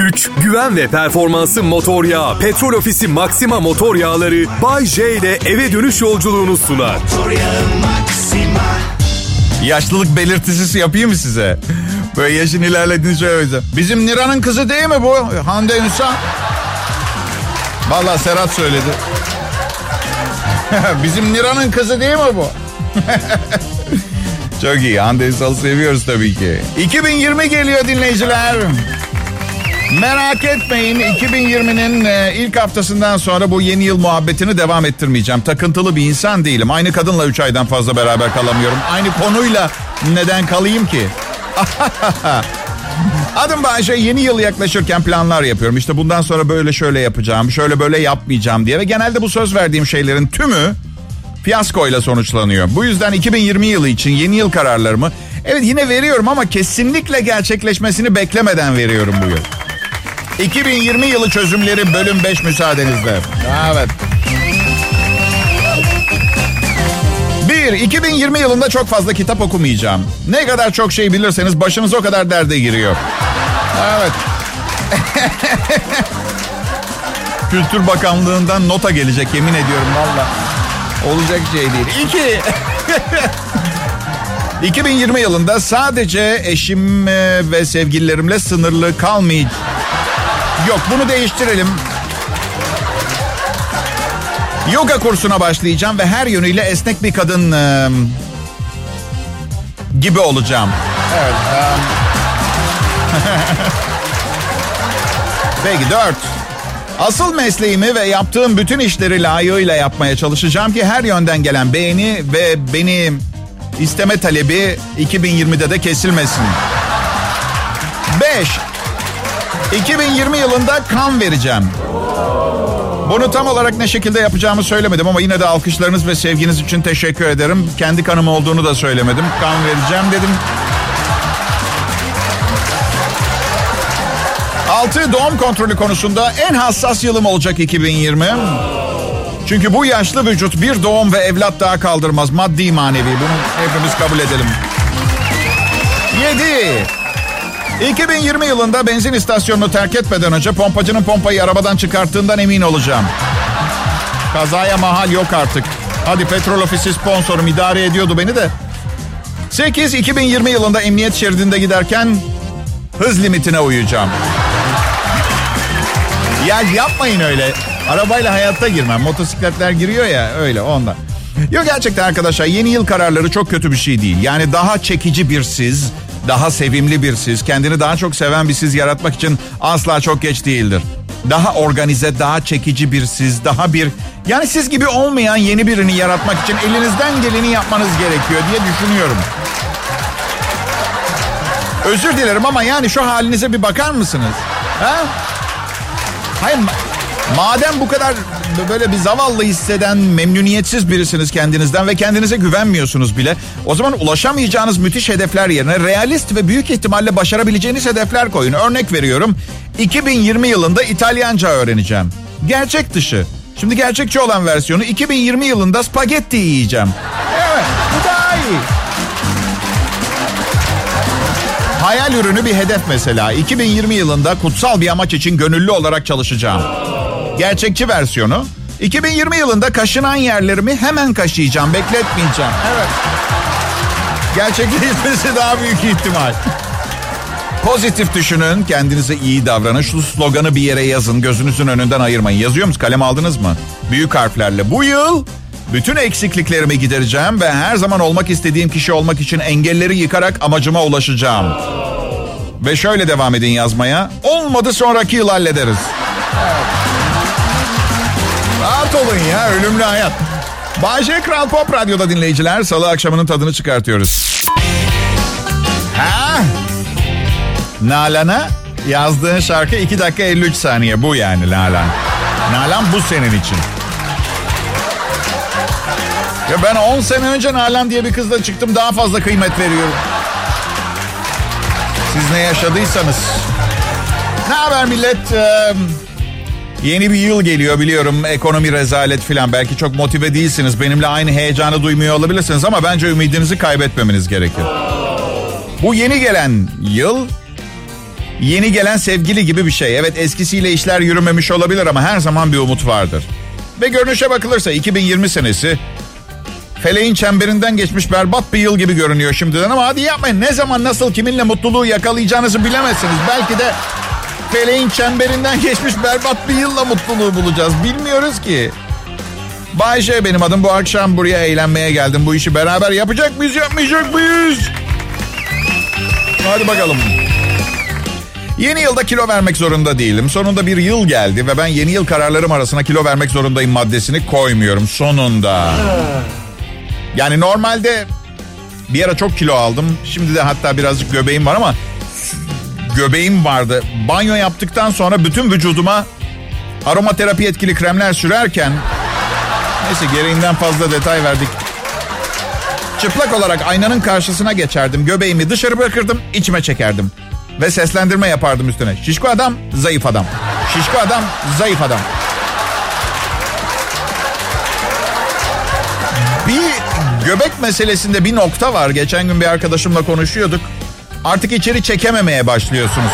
güç, güven ve performansı motor yağı. Petrol Ofisi Maxima motor yağları Bay J ile eve dönüş yolculuğunu sunar. Yaşlılık belirtisi yapayım mı size? Böyle yaşın ilerlediğini söyleyeceğim. Bizim Niran'ın kızı değil mi bu? Hande Ünsal. Valla Serhat söyledi. Bizim Niran'ın kızı değil mi bu? Çok iyi. Hande Ünsal'ı seviyoruz tabii ki. 2020 geliyor dinleyiciler. Merak etmeyin 2020'nin e, ilk haftasından sonra bu yeni yıl muhabbetini devam ettirmeyeceğim. Takıntılı bir insan değilim. Aynı kadınla 3 aydan fazla beraber kalamıyorum. Aynı konuyla neden kalayım ki? Adım Bayşe yeni yıl yaklaşırken planlar yapıyorum. İşte bundan sonra böyle şöyle yapacağım, şöyle böyle yapmayacağım diye. Ve genelde bu söz verdiğim şeylerin tümü fiyaskoyla sonuçlanıyor. Bu yüzden 2020 yılı için yeni yıl kararlarımı evet yine veriyorum ama kesinlikle gerçekleşmesini beklemeden veriyorum bu yıl. 2020 yılı çözümleri bölüm 5 müsaadenizle. Evet. 1. 2020 yılında çok fazla kitap okumayacağım. Ne kadar çok şey bilirseniz başınız o kadar derde giriyor. Evet. Kültür Bakanlığı'ndan nota gelecek yemin ediyorum valla. Olacak şey değil. 2. 2020 yılında sadece eşim ve sevgililerimle sınırlı kalmayacağım. Yok bunu değiştirelim. Yoga kursuna başlayacağım ve her yönüyle esnek bir kadın e, gibi olacağım. Evet. E, Peki dört. Asıl mesleğimi ve yaptığım bütün işleri layığıyla yapmaya çalışacağım ki her yönden gelen beğeni ve beni isteme talebi 2020'de de kesilmesin. 5. 2020 yılında kan vereceğim. Bunu tam olarak ne şekilde yapacağımı söylemedim ama yine de alkışlarınız ve sevginiz için teşekkür ederim. Kendi kanım olduğunu da söylemedim. Kan vereceğim dedim. 6. Doğum kontrolü konusunda en hassas yılım olacak 2020. Çünkü bu yaşlı vücut bir doğum ve evlat daha kaldırmaz. Maddi manevi. Bunu hepimiz kabul edelim. 7. 2020 yılında benzin istasyonunu terk etmeden önce pompacının pompayı arabadan çıkarttığından emin olacağım. Kazaya mahal yok artık. Hadi petrol ofisi sponsorum idare ediyordu beni de. 8. 2020 yılında emniyet şeridinde giderken hız limitine uyacağım. Ya yapmayın öyle. Arabayla hayatta girmem. Motosikletler giriyor ya öyle ondan. Yok gerçekten arkadaşlar yeni yıl kararları çok kötü bir şey değil. Yani daha çekici bir siz, daha sevimli bir siz, kendini daha çok seven bir siz yaratmak için asla çok geç değildir. Daha organize, daha çekici bir siz, daha bir... Yani siz gibi olmayan yeni birini yaratmak için elinizden geleni yapmanız gerekiyor diye düşünüyorum. Özür dilerim ama yani şu halinize bir bakar mısınız? Ha? Hayır madem bu kadar böyle bir zavallı hisseden memnuniyetsiz birisiniz kendinizden ve kendinize güvenmiyorsunuz bile. O zaman ulaşamayacağınız müthiş hedefler yerine realist ve büyük ihtimalle başarabileceğiniz hedefler koyun. Örnek veriyorum 2020 yılında İtalyanca öğreneceğim. Gerçek dışı. Şimdi gerçekçi olan versiyonu 2020 yılında spagetti yiyeceğim. Evet bu daha iyi. Hayal ürünü bir hedef mesela. 2020 yılında kutsal bir amaç için gönüllü olarak çalışacağım. Gerçekçi versiyonu. 2020 yılında kaşınan yerlerimi hemen kaşıyacağım. Bekletmeyeceğim. Evet. Gerçekleşmesi daha büyük ihtimal. Pozitif düşünün, kendinize iyi davranın. Şu sloganı bir yere yazın, gözünüzün önünden ayırmayın. Yazıyor musunuz? Kalem aldınız mı? Büyük harflerle. Bu yıl bütün eksikliklerimi gidereceğim ve her zaman olmak istediğim kişi olmak için engelleri yıkarak amacıma ulaşacağım. Ve şöyle devam edin yazmaya. Olmadı sonraki yıl hallederiz. Rahat olun ya ölümlü hayat. Bayce Kral Pop Radyo'da dinleyiciler salı akşamının tadını çıkartıyoruz. Ha? Nalan'a yazdığın şarkı 2 dakika 53 saniye. Bu yani Nalan. Nalan bu senin için. Ya ben 10 sene önce Nalan diye bir kızla çıktım daha fazla kıymet veriyorum. Siz ne yaşadıysanız. Ne haber millet? Ee, yeni bir yıl geliyor biliyorum. Ekonomi rezalet filan. Belki çok motive değilsiniz. Benimle aynı heyecanı duymuyor olabilirsiniz ama bence ümidinizi kaybetmemeniz gerekir. Bu yeni gelen yıl Yeni gelen sevgili gibi bir şey. Evet eskisiyle işler yürümemiş olabilir ama her zaman bir umut vardır. Ve görünüşe bakılırsa 2020 senesi feleğin çemberinden geçmiş berbat bir yıl gibi görünüyor şimdiden ama hadi yapmayın. Ne zaman nasıl kiminle mutluluğu yakalayacağınızı bilemezsiniz. Belki de feleğin çemberinden geçmiş berbat bir yılla mutluluğu bulacağız. Bilmiyoruz ki. Bayşe benim adım. Bu akşam buraya eğlenmeye geldim. Bu işi beraber yapacak mıyız yapmayacak mıyız? Hadi bakalım. Yeni yılda kilo vermek zorunda değilim. Sonunda bir yıl geldi ve ben yeni yıl kararlarım arasına kilo vermek zorundayım maddesini koymuyorum sonunda. Yani normalde bir ara çok kilo aldım. Şimdi de hatta birazcık göbeğim var ama göbeğim vardı. Banyo yaptıktan sonra bütün vücuduma aromaterapi etkili kremler sürerken neyse gereğinden fazla detay verdik. Çıplak olarak aynanın karşısına geçerdim. Göbeğimi dışarı bırakırdım, içime çekerdim. Ve seslendirme yapardım üstüne. Şişko adam, zayıf adam. Şişko adam, zayıf adam. Bir göbek meselesinde bir nokta var. Geçen gün bir arkadaşımla konuşuyorduk. Artık içeri çekememeye başlıyorsunuz.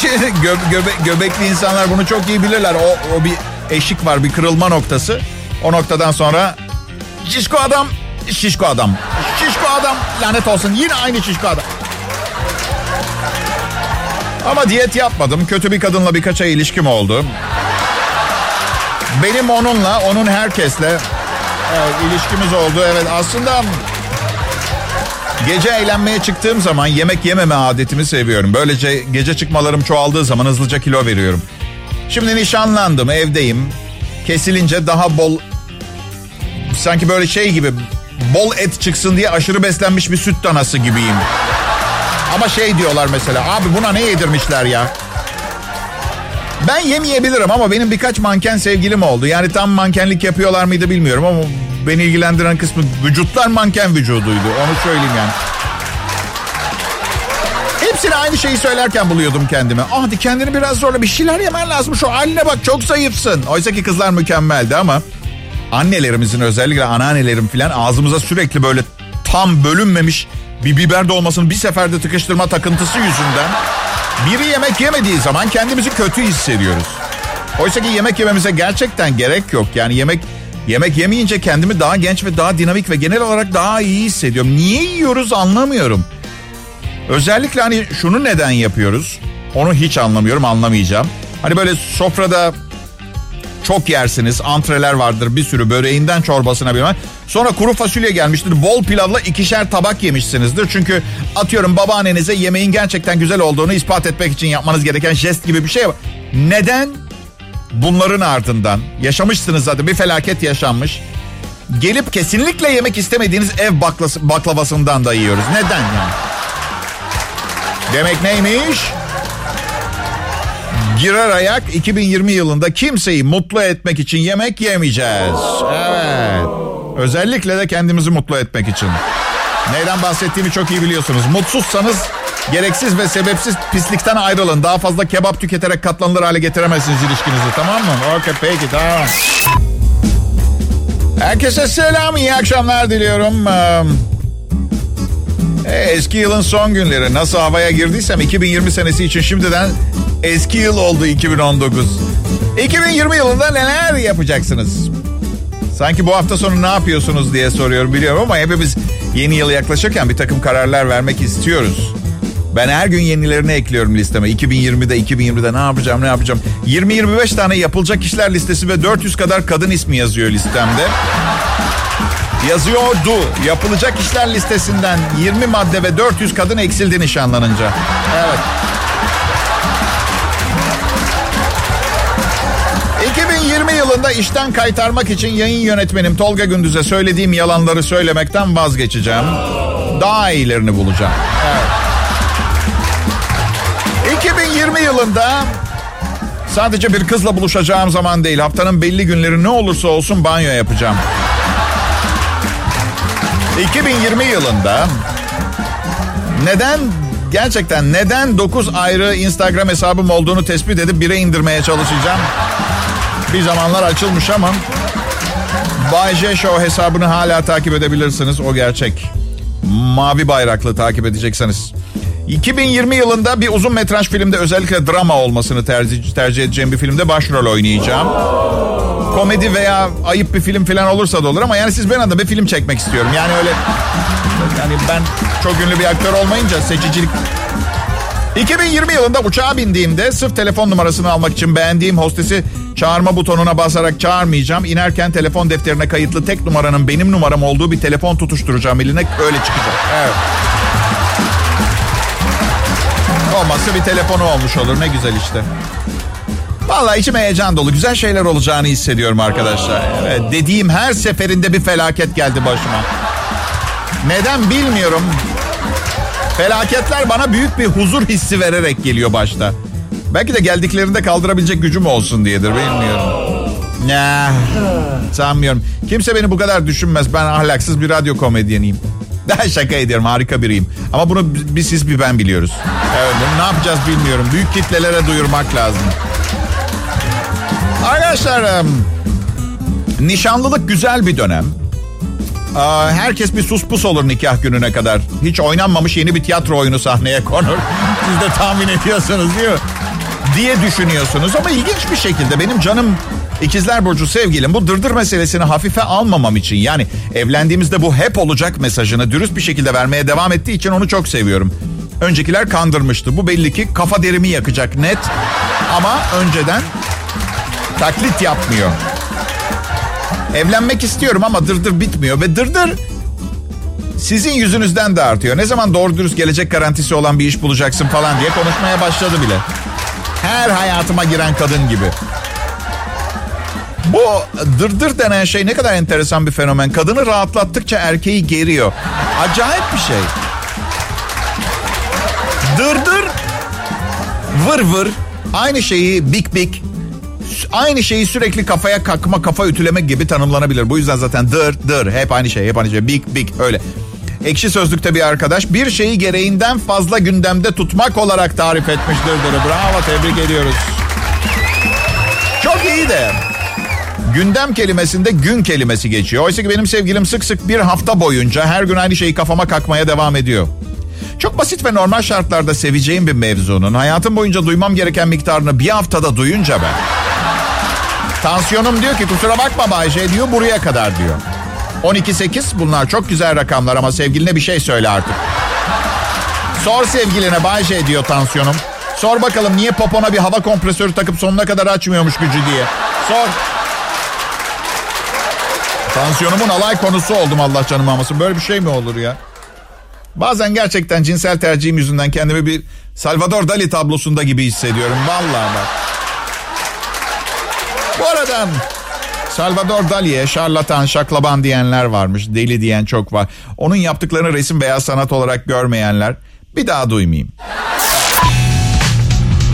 Şey, gö, göbe, göbekli insanlar bunu çok iyi bilirler. O, o bir eşik var, bir kırılma noktası. O noktadan sonra şişko adam, şişko adam. Şişko adam lanet olsun yine aynı şişko adam. Ama diyet yapmadım. Kötü bir kadınla birkaç ay ilişkim oldu. Benim onunla, onun herkesle evet, ilişkimiz oldu. Evet aslında gece eğlenmeye çıktığım zaman yemek yememe adetimi seviyorum. Böylece gece çıkmalarım çoğaldığı zaman hızlıca kilo veriyorum. Şimdi nişanlandım, evdeyim. Kesilince daha bol sanki böyle şey gibi bol et çıksın diye aşırı beslenmiş bir süt danası gibiyim. Ama şey diyorlar mesela abi buna ne yedirmişler ya? Ben yemeyebilirim ama benim birkaç manken sevgilim oldu. Yani tam mankenlik yapıyorlar mıydı bilmiyorum ama beni ilgilendiren kısmı vücutlar manken vücuduydu. Onu söyleyeyim yani. Hepsine aynı şeyi söylerken buluyordum kendimi. Ah hadi kendini biraz zorla bir şeyler yemen lazım. Şu haline bak çok zayıfsın. Oysa ki kızlar mükemmeldi ama annelerimizin özellikle anneannelerim falan ağzımıza sürekli böyle tam bölünmemiş bir biber dolmasını bir seferde tıkıştırma takıntısı yüzünden biri yemek yemediği zaman kendimizi kötü hissediyoruz. Oysa ki yemek yememize gerçekten gerek yok. Yani yemek yemek yemeyince kendimi daha genç ve daha dinamik ve genel olarak daha iyi hissediyorum. Niye yiyoruz anlamıyorum. Özellikle hani şunu neden yapıyoruz? Onu hiç anlamıyorum, anlamayacağım. Hani böyle sofrada çok yersiniz. Antreler vardır bir sürü böreğinden çorbasına bilmem. Sonra kuru fasulye gelmiştir. Bol pilavla ikişer tabak yemişsinizdir. Çünkü atıyorum babaannenize yemeğin gerçekten güzel olduğunu ispat etmek için yapmanız gereken jest gibi bir şey. Neden? Bunların ardından yaşamışsınız zaten bir felaket yaşanmış. Gelip kesinlikle yemek istemediğiniz ev baklası, baklavasından da yiyoruz. Neden yani? Demek neymiş? Girer ayak 2020 yılında kimseyi mutlu etmek için yemek yemeyeceğiz. Evet. Özellikle de kendimizi mutlu etmek için. Neyden bahsettiğimi çok iyi biliyorsunuz. Mutsuzsanız gereksiz ve sebepsiz pislikten ayrılın. Daha fazla kebap tüketerek katlanılır hale getiremezsiniz ilişkinizi tamam mı? Okey peki tamam. Herkese selam iyi akşamlar diliyorum. Ee, eski yılın son günleri nasıl havaya girdiysem 2020 senesi için şimdiden eski yıl oldu 2019. 2020 yılında neler yapacaksınız? Sanki bu hafta sonu ne yapıyorsunuz diye soruyorum biliyorum ama hepimiz yeni yıla yaklaşırken bir takım kararlar vermek istiyoruz. Ben her gün yenilerini ekliyorum listeme. 2020'de 2020'de ne yapacağım ne yapacağım. 20-25 tane yapılacak işler listesi ve 400 kadar kadın ismi yazıyor listemde. Yazıyordu. Yapılacak işler listesinden 20 madde ve 400 kadın eksildi nişanlanınca. Evet. 2020 yılında işten kaytarmak için yayın yönetmenim Tolga Gündüz'e söylediğim yalanları söylemekten vazgeçeceğim. Daha iyilerini bulacağım. Evet. 2020 yılında sadece bir kızla buluşacağım zaman değil haftanın belli günleri ne olursa olsun banyo yapacağım. 2020 yılında neden gerçekten neden 9 ayrı Instagram hesabım olduğunu tespit edip bire indirmeye çalışacağım. Bir zamanlar açılmış ama Bay J Show hesabını hala takip edebilirsiniz. O gerçek. Mavi bayraklı takip edecekseniz. 2020 yılında bir uzun metraj filmde özellikle drama olmasını tercih, tercih edeceğim bir filmde başrol oynayacağım. Komedi veya ayıp bir film falan olursa da olur ama yani siz ben adına bir film çekmek istiyorum. Yani öyle yani ben çok ünlü bir aktör olmayınca seçicilik 2020 yılında uçağa bindiğimde sırf telefon numarasını almak için beğendiğim hostesi çağırma butonuna basarak çağırmayacağım. İnerken telefon defterine kayıtlı tek numaranın benim numaram olduğu bir telefon tutuşturacağım eline öyle çıkacak. Evet. Olmazsa bir telefonu olmuş olur ne güzel işte. Vallahi içime heyecan dolu. Güzel şeyler olacağını hissediyorum arkadaşlar. Evet, dediğim her seferinde bir felaket geldi başıma. Neden bilmiyorum. Felaketler bana büyük bir huzur hissi vererek geliyor başta. Belki de geldiklerinde kaldırabilecek gücüm olsun diyedir bilmiyorum. Ne? Sanmıyorum. Kimse beni bu kadar düşünmez. Ben ahlaksız bir radyo komedyeniyim. Daha şaka ediyorum harika biriyim. Ama bunu bir siz bir ben biliyoruz. Evet bunu ne yapacağız bilmiyorum. Büyük kitlelere duyurmak lazım. Arkadaşlar nişanlılık güzel bir dönem. Herkes bir sus pus olur nikah gününe kadar. Hiç oynanmamış yeni bir tiyatro oyunu sahneye konur. Siz de tahmin ediyorsunuz değil mi? Diye düşünüyorsunuz ama ilginç bir şekilde benim canım ikizler burcu sevgilim bu dırdır meselesini hafife almamam için yani evlendiğimizde bu hep olacak mesajını dürüst bir şekilde vermeye devam ettiği için onu çok seviyorum. Öncekiler kandırmıştı. Bu belli ki kafa derimi yakacak net ama önceden taklit yapmıyor. Evlenmek istiyorum ama dırdır bitmiyor ve dırdır sizin yüzünüzden de artıyor. Ne zaman doğru dürüst gelecek garantisi olan bir iş bulacaksın falan diye konuşmaya başladı bile. Her hayatıma giren kadın gibi. Bu dırdır denen şey ne kadar enteresan bir fenomen. Kadını rahatlattıkça erkeği geriyor. Acayip bir şey. Dırdır, vır vır, aynı şeyi bik bik, aynı şeyi sürekli kafaya kakma, kafa ütüleme gibi tanımlanabilir. Bu yüzden zaten dır dır hep aynı şey, hep aynı şey. Bik bik öyle. Ekşi Sözlük'te bir arkadaş bir şeyi gereğinden fazla gündemde tutmak olarak tarif etmiş dırdırı. Bravo tebrik ediyoruz. Çok iyi de gündem kelimesinde gün kelimesi geçiyor. Oysa ki benim sevgilim sık sık bir hafta boyunca her gün aynı şeyi kafama kakmaya devam ediyor. Çok basit ve normal şartlarda seveceğim bir mevzunun hayatım boyunca duymam gereken miktarını bir haftada duyunca ben Tansiyonum diyor ki kusura bakma Bayce diyor buraya kadar diyor. 12-8 bunlar çok güzel rakamlar ama sevgiline bir şey söyle artık. Sor sevgiline Bayce diyor tansiyonum. Sor bakalım niye popona bir hava kompresörü takıp sonuna kadar açmıyormuş gücü diye. Sor. Tansiyonumun alay konusu oldum Allah canım almasın. Böyle bir şey mi olur ya? Bazen gerçekten cinsel tercihim yüzünden kendimi bir Salvador Dali tablosunda gibi hissediyorum. Vallahi bak. Bu arada Salvador Dali'ye şarlatan, şaklaban diyenler varmış. Deli diyen çok var. Onun yaptıklarını resim veya sanat olarak görmeyenler bir daha duymayayım.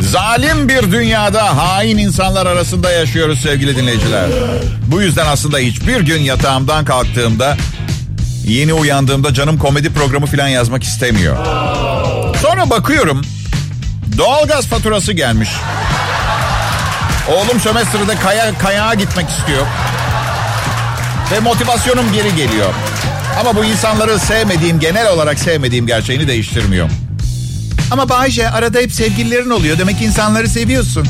Zalim bir dünyada hain insanlar arasında yaşıyoruz sevgili dinleyiciler. Bu yüzden aslında hiçbir gün yatağımdan kalktığımda yeni uyandığımda canım komedi programı falan yazmak istemiyor. Sonra bakıyorum doğalgaz faturası gelmiş. Oğlum sömestrede kaya, kayağa gitmek istiyor. Ve motivasyonum geri geliyor. Ama bu insanları sevmediğim, genel olarak sevmediğim gerçeğini değiştirmiyor. Ama Bayce arada hep sevgililerin oluyor. Demek ki insanları seviyorsun.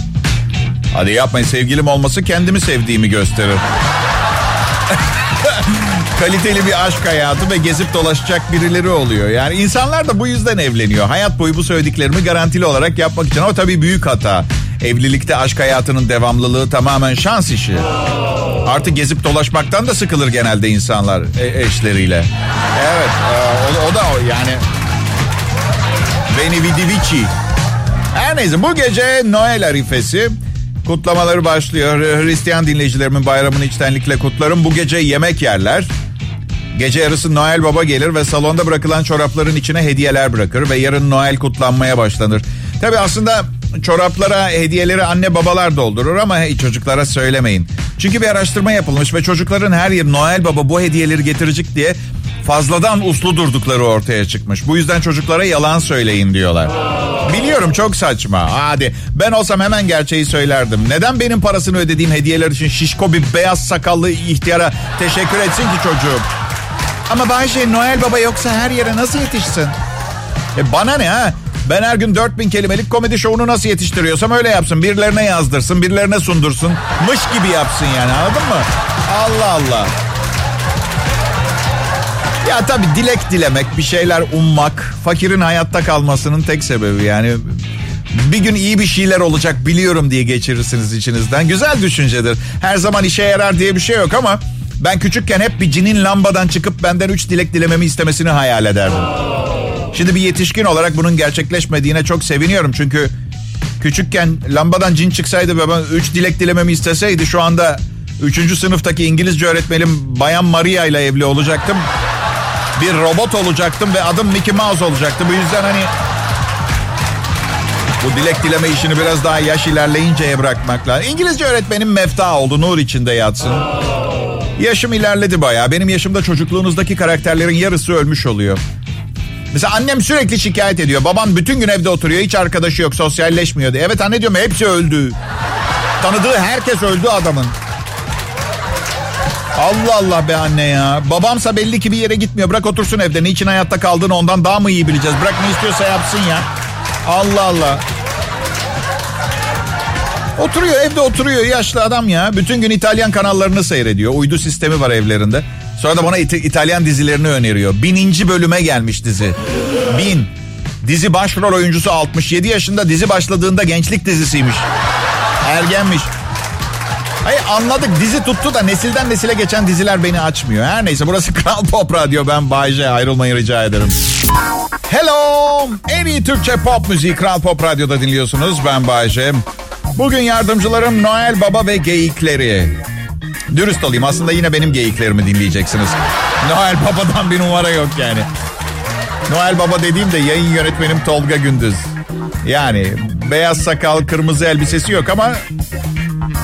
Hadi yapmayın sevgilim olması kendimi sevdiğimi gösterir. Kaliteli bir aşk hayatı ve gezip dolaşacak birileri oluyor. Yani insanlar da bu yüzden evleniyor. Hayat boyu bu söylediklerimi garantili olarak yapmak için. O tabii büyük hata. Evlilikte aşk hayatının devamlılığı tamamen şans işi. Artık gezip dolaşmaktan da sıkılır genelde insanlar e- eşleriyle. Evet e, o, o da o yani. Beni vidi vici. Her neyse bu gece Noel arifesi. Kutlamaları başlıyor. Hristiyan dinleyicilerimin bayramını içtenlikle kutlarım. Bu gece yemek yerler. Gece yarısı Noel Baba gelir ve salonda bırakılan çorapların içine hediyeler bırakır ve yarın Noel kutlanmaya başlanır. Tabi aslında çoraplara hediyeleri anne babalar doldurur ama hey, çocuklara söylemeyin. Çünkü bir araştırma yapılmış ve çocukların her yıl Noel Baba bu hediyeleri getirecek diye fazladan uslu durdukları ortaya çıkmış. Bu yüzden çocuklara yalan söyleyin diyorlar. Biliyorum çok saçma. Hadi ben olsam hemen gerçeği söylerdim. Neden benim parasını ödediğim hediyeler için şişko bir beyaz sakallı ihtiyara teşekkür etsin ki çocuğum? Ama Bayşe Noel Baba yoksa her yere nasıl yetişsin? E bana ne ha? Ben her gün 4000 kelimelik komedi şovunu nasıl yetiştiriyorsam öyle yapsın. Birilerine yazdırsın, birilerine sundursun. Mış gibi yapsın yani anladın mı? Allah Allah. Ya tabii dilek dilemek, bir şeyler ummak, fakirin hayatta kalmasının tek sebebi yani. Bir gün iyi bir şeyler olacak biliyorum diye geçirirsiniz içinizden. Güzel düşüncedir. Her zaman işe yarar diye bir şey yok ama ben küçükken hep bir cinin lambadan çıkıp benden üç dilek dilememi istemesini hayal ederdim. Şimdi bir yetişkin olarak bunun gerçekleşmediğine çok seviniyorum. Çünkü küçükken lambadan cin çıksaydı ve ben üç dilek dilememi isteseydi şu anda üçüncü sınıftaki İngilizce öğretmenim Bayan Maria ile evli olacaktım. Bir robot olacaktım ve adım Mickey Mouse olacaktı. Bu yüzden hani bu dilek dileme işini biraz daha yaş ilerleyinceye bırakmak lazım. İngilizce öğretmenim mefta oldu. Nur içinde yatsın. Yaşım ilerledi bayağı. Benim yaşımda çocukluğunuzdaki karakterlerin yarısı ölmüş oluyor. Mesela annem sürekli şikayet ediyor. Babam bütün gün evde oturuyor. Hiç arkadaşı yok. Sosyalleşmiyor diye. Evet anne diyorum hepsi öldü. Tanıdığı herkes öldü adamın. Allah Allah be anne ya. Babamsa belli ki bir yere gitmiyor. Bırak otursun evde. Niçin hayatta kaldığını ondan daha mı iyi bileceğiz? Bırak ne istiyorsa yapsın ya. Allah Allah. Oturuyor evde oturuyor yaşlı adam ya. Bütün gün İtalyan kanallarını seyrediyor. Uydu sistemi var evlerinde. Sonra da bana İt- İtalyan dizilerini öneriyor. Bininci bölüme gelmiş dizi. Bin. Dizi başrol oyuncusu 67 yaşında dizi başladığında gençlik dizisiymiş. Ergenmiş. Hayır anladık dizi tuttu da nesilden nesile geçen diziler beni açmıyor. Her neyse burası Kral Pop Radyo ben Bayce ayrılmayı rica ederim. Hello! En iyi Türkçe pop müziği Kral Pop Radyo'da dinliyorsunuz. Ben Bayce. Bugün yardımcılarım Noel Baba ve geyikleri. Dürüst olayım aslında yine benim geyiklerimi dinleyeceksiniz. Noel Baba'dan bir numara yok yani. Noel Baba dediğimde yayın yönetmenim Tolga Gündüz. Yani beyaz sakal, kırmızı elbisesi yok ama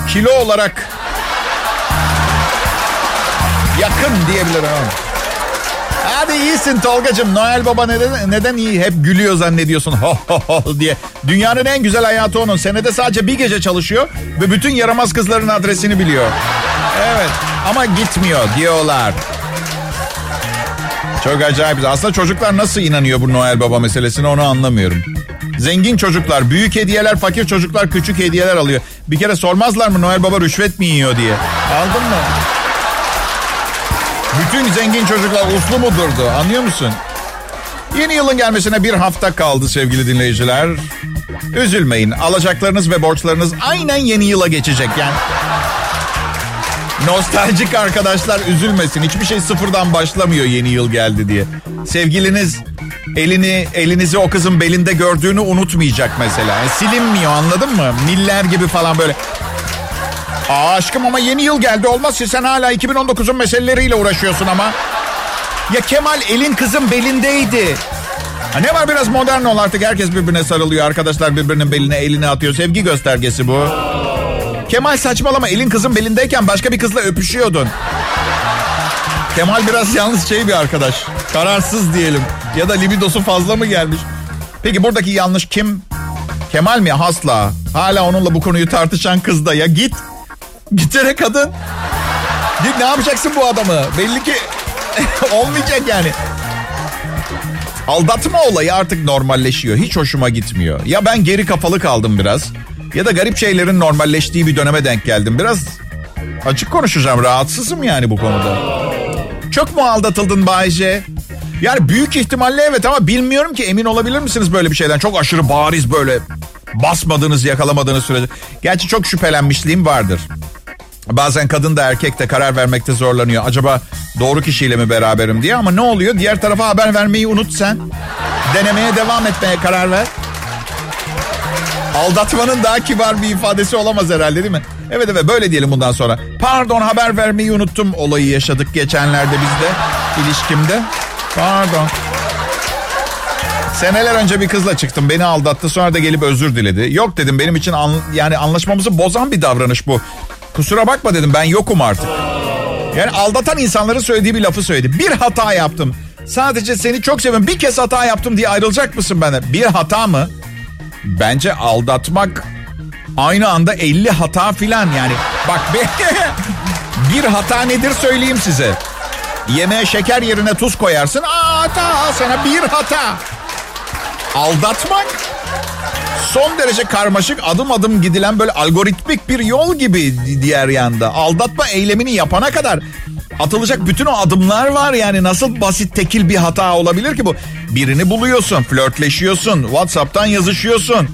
kilo olarak yakın diyebilirim. Hadi iyisin Tolgacığım. Noel Baba neden, neden iyi? Hep gülüyor zannediyorsun. Ho ho ho diye. Dünyanın en güzel hayatı onun. Senede sadece bir gece çalışıyor ve bütün yaramaz kızların adresini biliyor. Evet ama gitmiyor diyorlar. Çok acayip. Aslında çocuklar nasıl inanıyor bu Noel Baba meselesine onu anlamıyorum. Zengin çocuklar büyük hediyeler, fakir çocuklar küçük hediyeler alıyor. Bir kere sormazlar mı Noel Baba rüşvet mi yiyor diye. Aldın mı? Bütün zengin çocuklar uslu mu durdu anlıyor musun? Yeni yılın gelmesine bir hafta kaldı sevgili dinleyiciler. Üzülmeyin alacaklarınız ve borçlarınız aynen yeni yıla geçecek yani. Nostaljik arkadaşlar üzülmesin. Hiçbir şey sıfırdan başlamıyor yeni yıl geldi diye. Sevgiliniz elini elinizi o kızın belinde gördüğünü unutmayacak mesela. Yani silinmiyor anladın mı? Miller gibi falan böyle. Aa aşkım ama yeni yıl geldi olmaz ki sen hala 2019'un meseleleriyle uğraşıyorsun ama. Ya Kemal elin kızın belindeydi. Ha ne var biraz modern ol artık herkes birbirine sarılıyor. Arkadaşlar birbirinin beline elini atıyor. Sevgi göstergesi bu. Kemal saçmalama elin kızın belindeyken başka bir kızla öpüşüyordun. Kemal biraz yalnız şey bir arkadaş. Kararsız diyelim. Ya da libidosu fazla mı gelmiş? Peki buradaki yanlış kim? Kemal mi? Hasla. Hala onunla bu konuyu tartışan kız da. Ya git. Gitsene kadın. Ne yapacaksın bu adamı? Belli ki olmayacak yani. Aldatma olayı artık normalleşiyor. Hiç hoşuma gitmiyor. Ya ben geri kafalı kaldım biraz. Ya da garip şeylerin normalleştiği bir döneme denk geldim. Biraz açık konuşacağım. Rahatsızım yani bu konuda. Çok mu aldatıldın Bayce? Yani büyük ihtimalle evet ama bilmiyorum ki emin olabilir misiniz böyle bir şeyden? Çok aşırı bariz böyle basmadığınız yakalamadığınız sürece. Gerçi çok şüphelenmişliğim vardır. Bazen kadın da erkek de karar vermekte zorlanıyor. Acaba doğru kişiyle mi beraberim diye ama ne oluyor? Diğer tarafa haber vermeyi unut sen. Denemeye devam etmeye karar ver. Aldatmanın daha kibar bir ifadesi olamaz herhalde değil mi? Evet evet böyle diyelim bundan sonra. Pardon haber vermeyi unuttum olayı yaşadık geçenlerde bizde ilişkimde. Pardon. Seneler önce bir kızla çıktım. Beni aldattı. Sonra da gelip özür diledi. Yok dedim benim için an, yani anlaşmamızı bozan bir davranış bu. Kusura bakma dedim ben yokum artık. Yani aldatan insanların söylediği bir lafı söyledi. Bir hata yaptım. Sadece seni çok seviyorum. Bir kez hata yaptım diye ayrılacak mısın benden? Bir hata mı? Bence aldatmak aynı anda 50 hata filan yani. Bak be, bir hata nedir söyleyeyim size. Yemeğe şeker yerine tuz koyarsın. Aa hata sana bir hata. Aldatmak son derece karmaşık adım adım gidilen böyle algoritmik bir yol gibi diğer yanda. Aldatma eylemini yapana kadar atılacak bütün o adımlar var yani nasıl basit tekil bir hata olabilir ki bu? Birini buluyorsun, flörtleşiyorsun, WhatsApp'tan yazışıyorsun.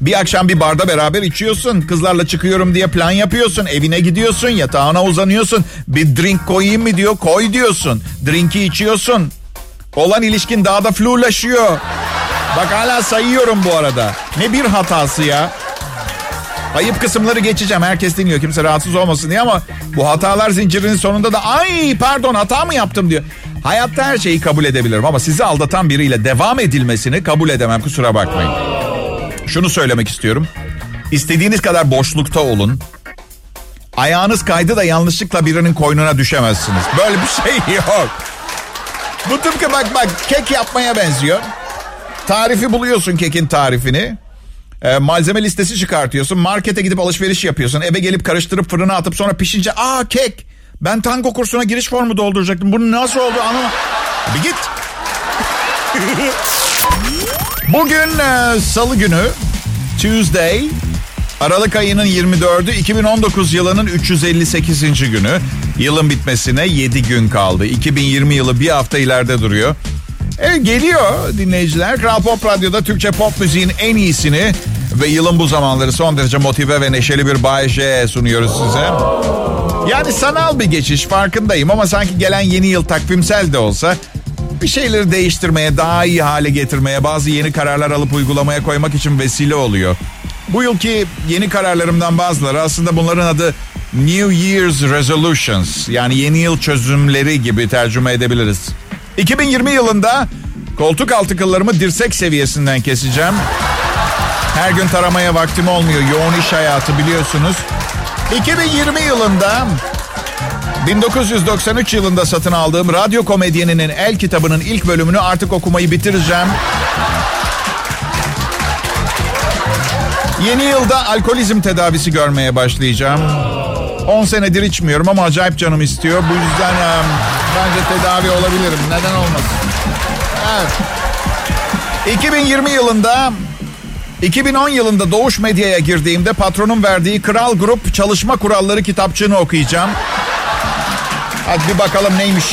Bir akşam bir barda beraber içiyorsun. Kızlarla çıkıyorum diye plan yapıyorsun. Evine gidiyorsun, yatağına uzanıyorsun. Bir drink koyayım mı diyor, koy diyorsun. Drink'i içiyorsun. Olan ilişkin daha da flulaşıyor. Bak hala sayıyorum bu arada. Ne bir hatası ya. Ayıp kısımları geçeceğim. Herkes dinliyor. Kimse rahatsız olmasın diye ama bu hatalar zincirinin sonunda da ay pardon hata mı yaptım diyor. Hayatta her şeyi kabul edebilirim ama sizi aldatan biriyle devam edilmesini kabul edemem. Kusura bakmayın. Şunu söylemek istiyorum. İstediğiniz kadar boşlukta olun. Ayağınız kaydı da yanlışlıkla birinin koynuna düşemezsiniz. Böyle bir şey yok. Bu tıpkı bak bak kek yapmaya benziyor. Tarifi buluyorsun kekin tarifini. E, malzeme listesi çıkartıyorsun. Markete gidip alışveriş yapıyorsun. Eve gelip karıştırıp fırına atıp sonra pişince aa kek. Ben tango kursuna giriş formu dolduracaktım. Bunu nasıl oldu anlamadım. Bir git. Bugün e, salı günü Tuesday Aralık ayının 24'ü 2019 yılının 358. günü. Yılın bitmesine 7 gün kaldı. 2020 yılı bir hafta ileride duruyor. E, geliyor dinleyiciler. Kral Pop Radyo'da Türkçe pop müziğin en iyisini ve yılın bu zamanları son derece motive ve neşeli bir Bay J sunuyoruz size. Yani sanal bir geçiş farkındayım ama sanki gelen yeni yıl takvimsel de olsa bir şeyleri değiştirmeye, daha iyi hale getirmeye, bazı yeni kararlar alıp uygulamaya koymak için vesile oluyor. Bu yılki yeni kararlarımdan bazıları aslında bunların adı New Year's Resolutions yani yeni yıl çözümleri gibi tercüme edebiliriz. 2020 yılında koltuk altı kıllarımı dirsek seviyesinden keseceğim. Her gün taramaya vaktim olmuyor. Yoğun iş hayatı biliyorsunuz. 2020 yılında 1993 yılında satın aldığım radyo komedyeninin el kitabının ilk bölümünü artık okumayı bitireceğim. Yeni yılda alkolizm tedavisi görmeye başlayacağım. 10 senedir içmiyorum ama acayip canım istiyor. Bu yüzden bence tedavi olabilirim. Neden olmasın? Evet. 2020 yılında 2010 yılında Doğuş Medya'ya girdiğimde patronun verdiği Kral Grup Çalışma Kuralları kitapçığını okuyacağım. Hadi bir bakalım neymiş.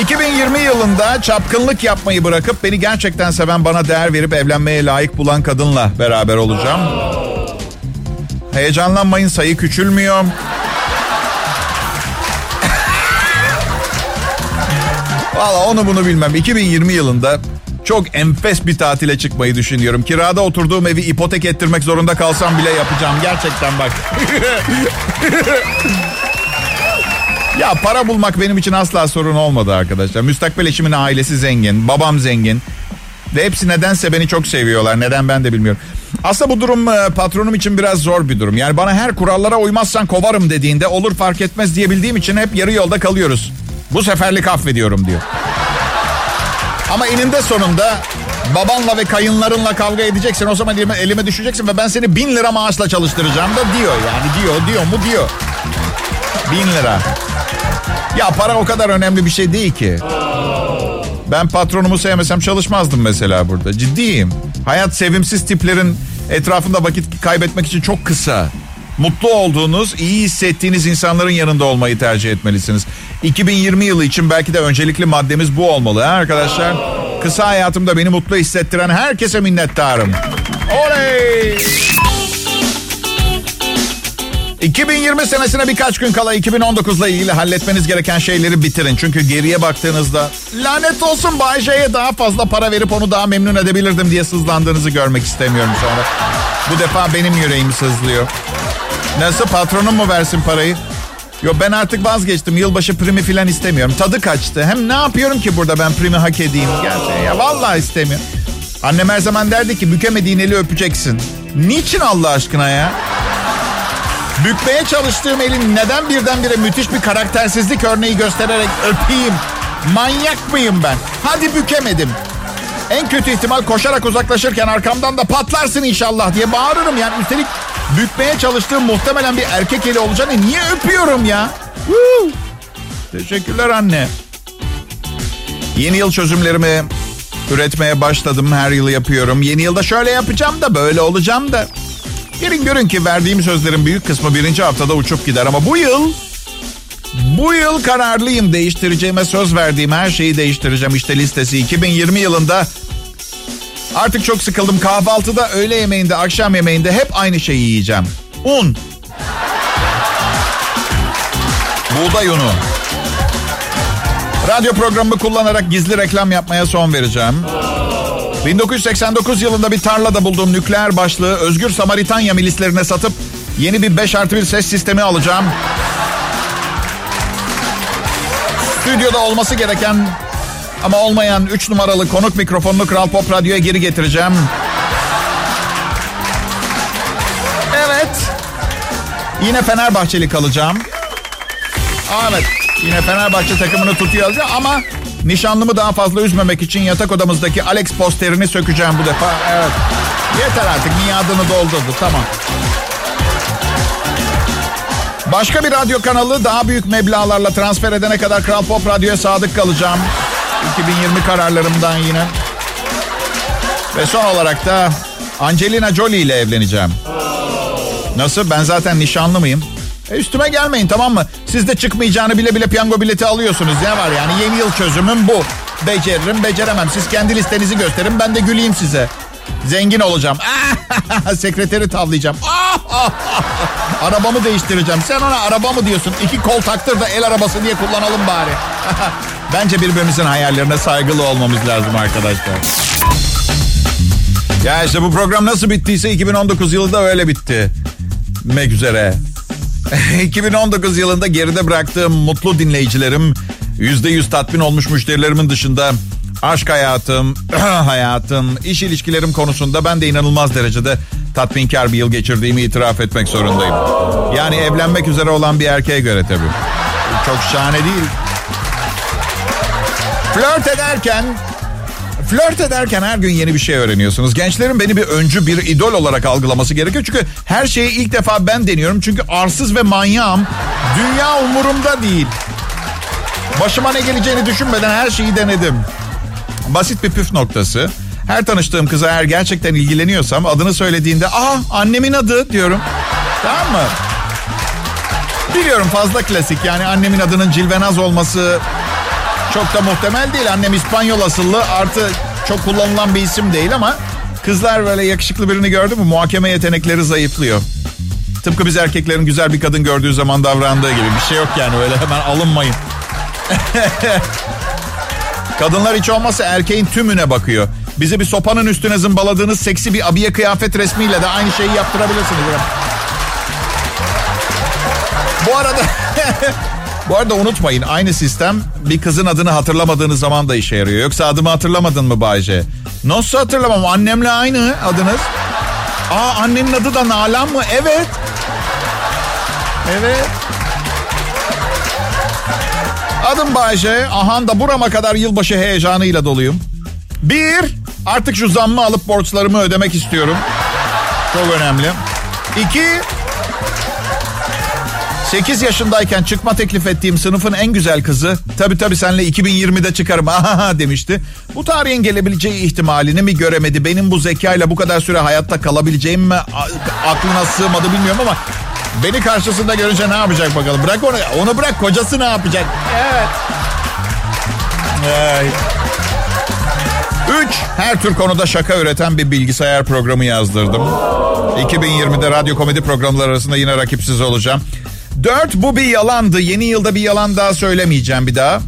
2020 yılında çapkınlık yapmayı bırakıp beni gerçekten seven bana değer verip evlenmeye layık bulan kadınla beraber olacağım. Heyecanlanmayın sayı küçülmüyor. Valla onu bunu bilmem. 2020 yılında çok enfes bir tatile çıkmayı düşünüyorum. Kirada oturduğum evi ipotek ettirmek zorunda kalsam bile yapacağım. Gerçekten bak. ya para bulmak benim için asla sorun olmadı arkadaşlar. Müstakbel eşimin ailesi zengin, babam zengin. Ve hepsi nedense beni çok seviyorlar. Neden ben de bilmiyorum. Aslında bu durum e, patronum için biraz zor bir durum. Yani bana her kurallara uymazsan kovarım dediğinde olur fark etmez diyebildiğim için hep yarı yolda kalıyoruz. Bu seferlik affediyorum diyor. Ama eninde sonunda babanla ve kayınlarınla kavga edeceksin. O zaman elime, elime düşeceksin ve ben seni bin lira maaşla çalıştıracağım da diyor yani diyor diyor mu diyor. Bin lira. Ya para o kadar önemli bir şey değil ki. Ben patronumu sevmesem çalışmazdım mesela burada. Ciddiyim. Hayat sevimsiz tiplerin etrafında vakit kaybetmek için çok kısa. Mutlu olduğunuz, iyi hissettiğiniz insanların yanında olmayı tercih etmelisiniz. 2020 yılı için belki de öncelikli maddemiz bu olmalı ha arkadaşlar. Kısa hayatımda beni mutlu hissettiren herkese minnettarım. Oley! 2020 senesine birkaç gün kala 2019 ile ilgili halletmeniz gereken şeyleri bitirin. Çünkü geriye baktığınızda lanet olsun Bay J'ye daha fazla para verip onu daha memnun edebilirdim diye sızlandığınızı görmek istemiyorum sonra. Bu defa benim yüreğim sızlıyor. Nasıl patronum mu versin parayı? Yo ben artık vazgeçtim. Yılbaşı primi filan istemiyorum. Tadı kaçtı. Hem ne yapıyorum ki burada ben primi hak edeyim? Gerçekten ya vallahi istemiyorum. Annem her zaman derdi ki bükemediğin eli öpeceksin. Niçin Allah aşkına ya? Bükmeye çalıştığım elin neden birdenbire müthiş bir karaktersizlik örneği göstererek öpeyim? Manyak mıyım ben? Hadi bükemedim. En kötü ihtimal koşarak uzaklaşırken arkamdan da patlarsın inşallah diye bağırırım yani. Üstelik bükmeye çalıştığım muhtemelen bir erkek eli olacağını niye öpüyorum ya? Woo! Teşekkürler anne. Yeni yıl çözümlerimi Üretmeye başladım. Her yıl yapıyorum. Yeni yılda şöyle yapacağım da böyle olacağım da. Gelin görün ki verdiğim sözlerin büyük kısmı birinci haftada uçup gider. Ama bu yıl bu yıl kararlıyım değiştireceğime söz verdiğim her şeyi değiştireceğim. İşte listesi 2020 yılında artık çok sıkıldım. Kahvaltıda, öğle yemeğinde, akşam yemeğinde hep aynı şeyi yiyeceğim. Un. Buğday unu. Radyo programımı kullanarak gizli reklam yapmaya son vereceğim. 1989 yılında bir tarlada bulduğum nükleer başlığı Özgür Samaritanya milislerine satıp yeni bir 5 artı 1 ses sistemi alacağım. Stüdyoda olması gereken ama olmayan 3 numaralı konuk mikrofonunu Kral Pop Radyo'ya geri getireceğim. Evet. Yine Fenerbahçeli kalacağım. Evet. Yine Fenerbahçe takımını tutuyor ama nişanlımı daha fazla üzmemek için yatak odamızdaki Alex posterini sökeceğim bu defa. Evet. Yeter artık miadını doldurdu. Tamam. Başka bir radyo kanalı daha büyük meblalarla transfer edene kadar Kral Pop Radyo'ya sadık kalacağım. 2020 kararlarımdan yine. Ve son olarak da Angelina Jolie ile evleneceğim. Nasıl? Ben zaten nişanlı mıyım? E üstüme gelmeyin tamam mı? Siz de çıkmayacağını bile bile piyango bileti alıyorsunuz. Ne var yani yeni yıl çözümüm bu. Beceririm beceremem. Siz kendi listenizi gösterin ben de güleyim size. Zengin olacağım. Sekreteri tavlayacağım. Arabamı değiştireceğim. Sen ona araba mı diyorsun? İki kol taktır da el arabası diye kullanalım bari. Bence birbirimizin hayallerine saygılı olmamız lazım arkadaşlar. Ya işte bu program nasıl bittiyse 2019 yılında öyle bitti. Mek üzere. 2019 yılında geride bıraktığım mutlu dinleyicilerim, %100 tatmin olmuş müşterilerimin dışında aşk hayatım, hayatım, iş ilişkilerim konusunda ben de inanılmaz derecede tatminkar bir yıl geçirdiğimi itiraf etmek zorundayım. Yani evlenmek üzere olan bir erkeğe göre tabii. Çok şahane değil. Flört ederken Flört ederken her gün yeni bir şey öğreniyorsunuz. Gençlerin beni bir öncü, bir idol olarak algılaması gerekiyor. Çünkü her şeyi ilk defa ben deniyorum. Çünkü arsız ve manyağım. Dünya umurumda değil. Başıma ne geleceğini düşünmeden her şeyi denedim. Basit bir püf noktası. Her tanıştığım kıza eğer gerçekten ilgileniyorsam adını söylediğinde aa annemin adı diyorum. Tamam mı? Biliyorum fazla klasik yani annemin adının Cilvenaz olması çok da muhtemel değil. Annem İspanyol asıllı artı çok kullanılan bir isim değil ama kızlar böyle yakışıklı birini gördü mü muhakeme yetenekleri zayıflıyor. Tıpkı biz erkeklerin güzel bir kadın gördüğü zaman davrandığı gibi bir şey yok yani öyle hemen alınmayın. Kadınlar hiç olmazsa erkeğin tümüne bakıyor. Bizi bir sopanın üstüne zımbaladığınız seksi bir abiye kıyafet resmiyle de aynı şeyi yaptırabilirsiniz. Bu arada Bu arada unutmayın aynı sistem bir kızın adını hatırlamadığınız zaman da işe yarıyor. Yoksa adımı hatırlamadın mı Bayce? Nasıl hatırlamam? Annemle aynı adınız. Aa annenin adı da Nalan mı? Evet. Evet. Adım Bayce. Ahan da burama kadar yılbaşı heyecanıyla doluyum. Bir, artık şu zammı alıp borçlarımı ödemek istiyorum. Çok önemli. İki, 8 yaşındayken çıkma teklif ettiğim sınıfın en güzel kızı tabi tabi senle 2020'de çıkarım aha demişti. Bu tarihin gelebileceği ihtimalini mi göremedi? Benim bu zekayla bu kadar süre hayatta kalabileceğim mi aklına sığmadı bilmiyorum ama beni karşısında görünce ne yapacak bakalım. Bırak onu onu bırak kocası ne yapacak? Evet. Ay. Üç, her tür konuda şaka üreten bir bilgisayar programı yazdırdım. 2020'de radyo komedi programları arasında yine rakipsiz olacağım. Dört bu bir yalandı. Yeni yılda bir yalan daha söylemeyeceğim bir daha.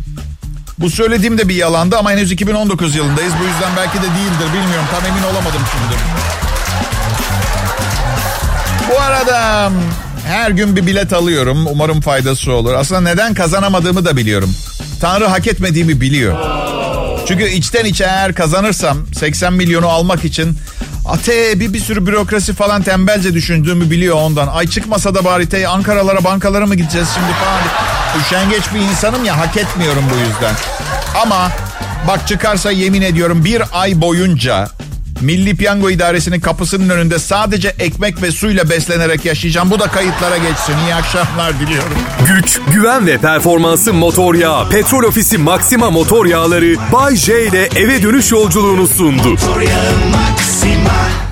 Bu söylediğim de bir yalandı ama henüz 2019 yılındayız. Bu yüzden belki de değildir bilmiyorum. Tam emin olamadım şimdi. Bu arada her gün bir bilet alıyorum. Umarım faydası olur. Aslında neden kazanamadığımı da biliyorum. Tanrı hak etmediğimi biliyor. Çünkü içten içe eğer kazanırsam 80 milyonu almak için Ate bir, bir sürü bürokrasi falan tembelce düşündüğümü biliyor ondan. Ay çıkmasa da bari te Ankaralara bankalara mı gideceğiz şimdi falan. Üşengeç bir insanım ya hak etmiyorum bu yüzden. Ama bak çıkarsa yemin ediyorum bir ay boyunca Milli Piyango İdaresi'nin kapısının önünde sadece ekmek ve suyla beslenerek yaşayacağım. Bu da kayıtlara geçsin. İyi akşamlar diliyorum. Güç, güven ve performansı motor yağı. Petrol Ofisi Maxima motor yağları Bay J ile eve dönüş yolculuğunu sundu. Motor yağı Maxima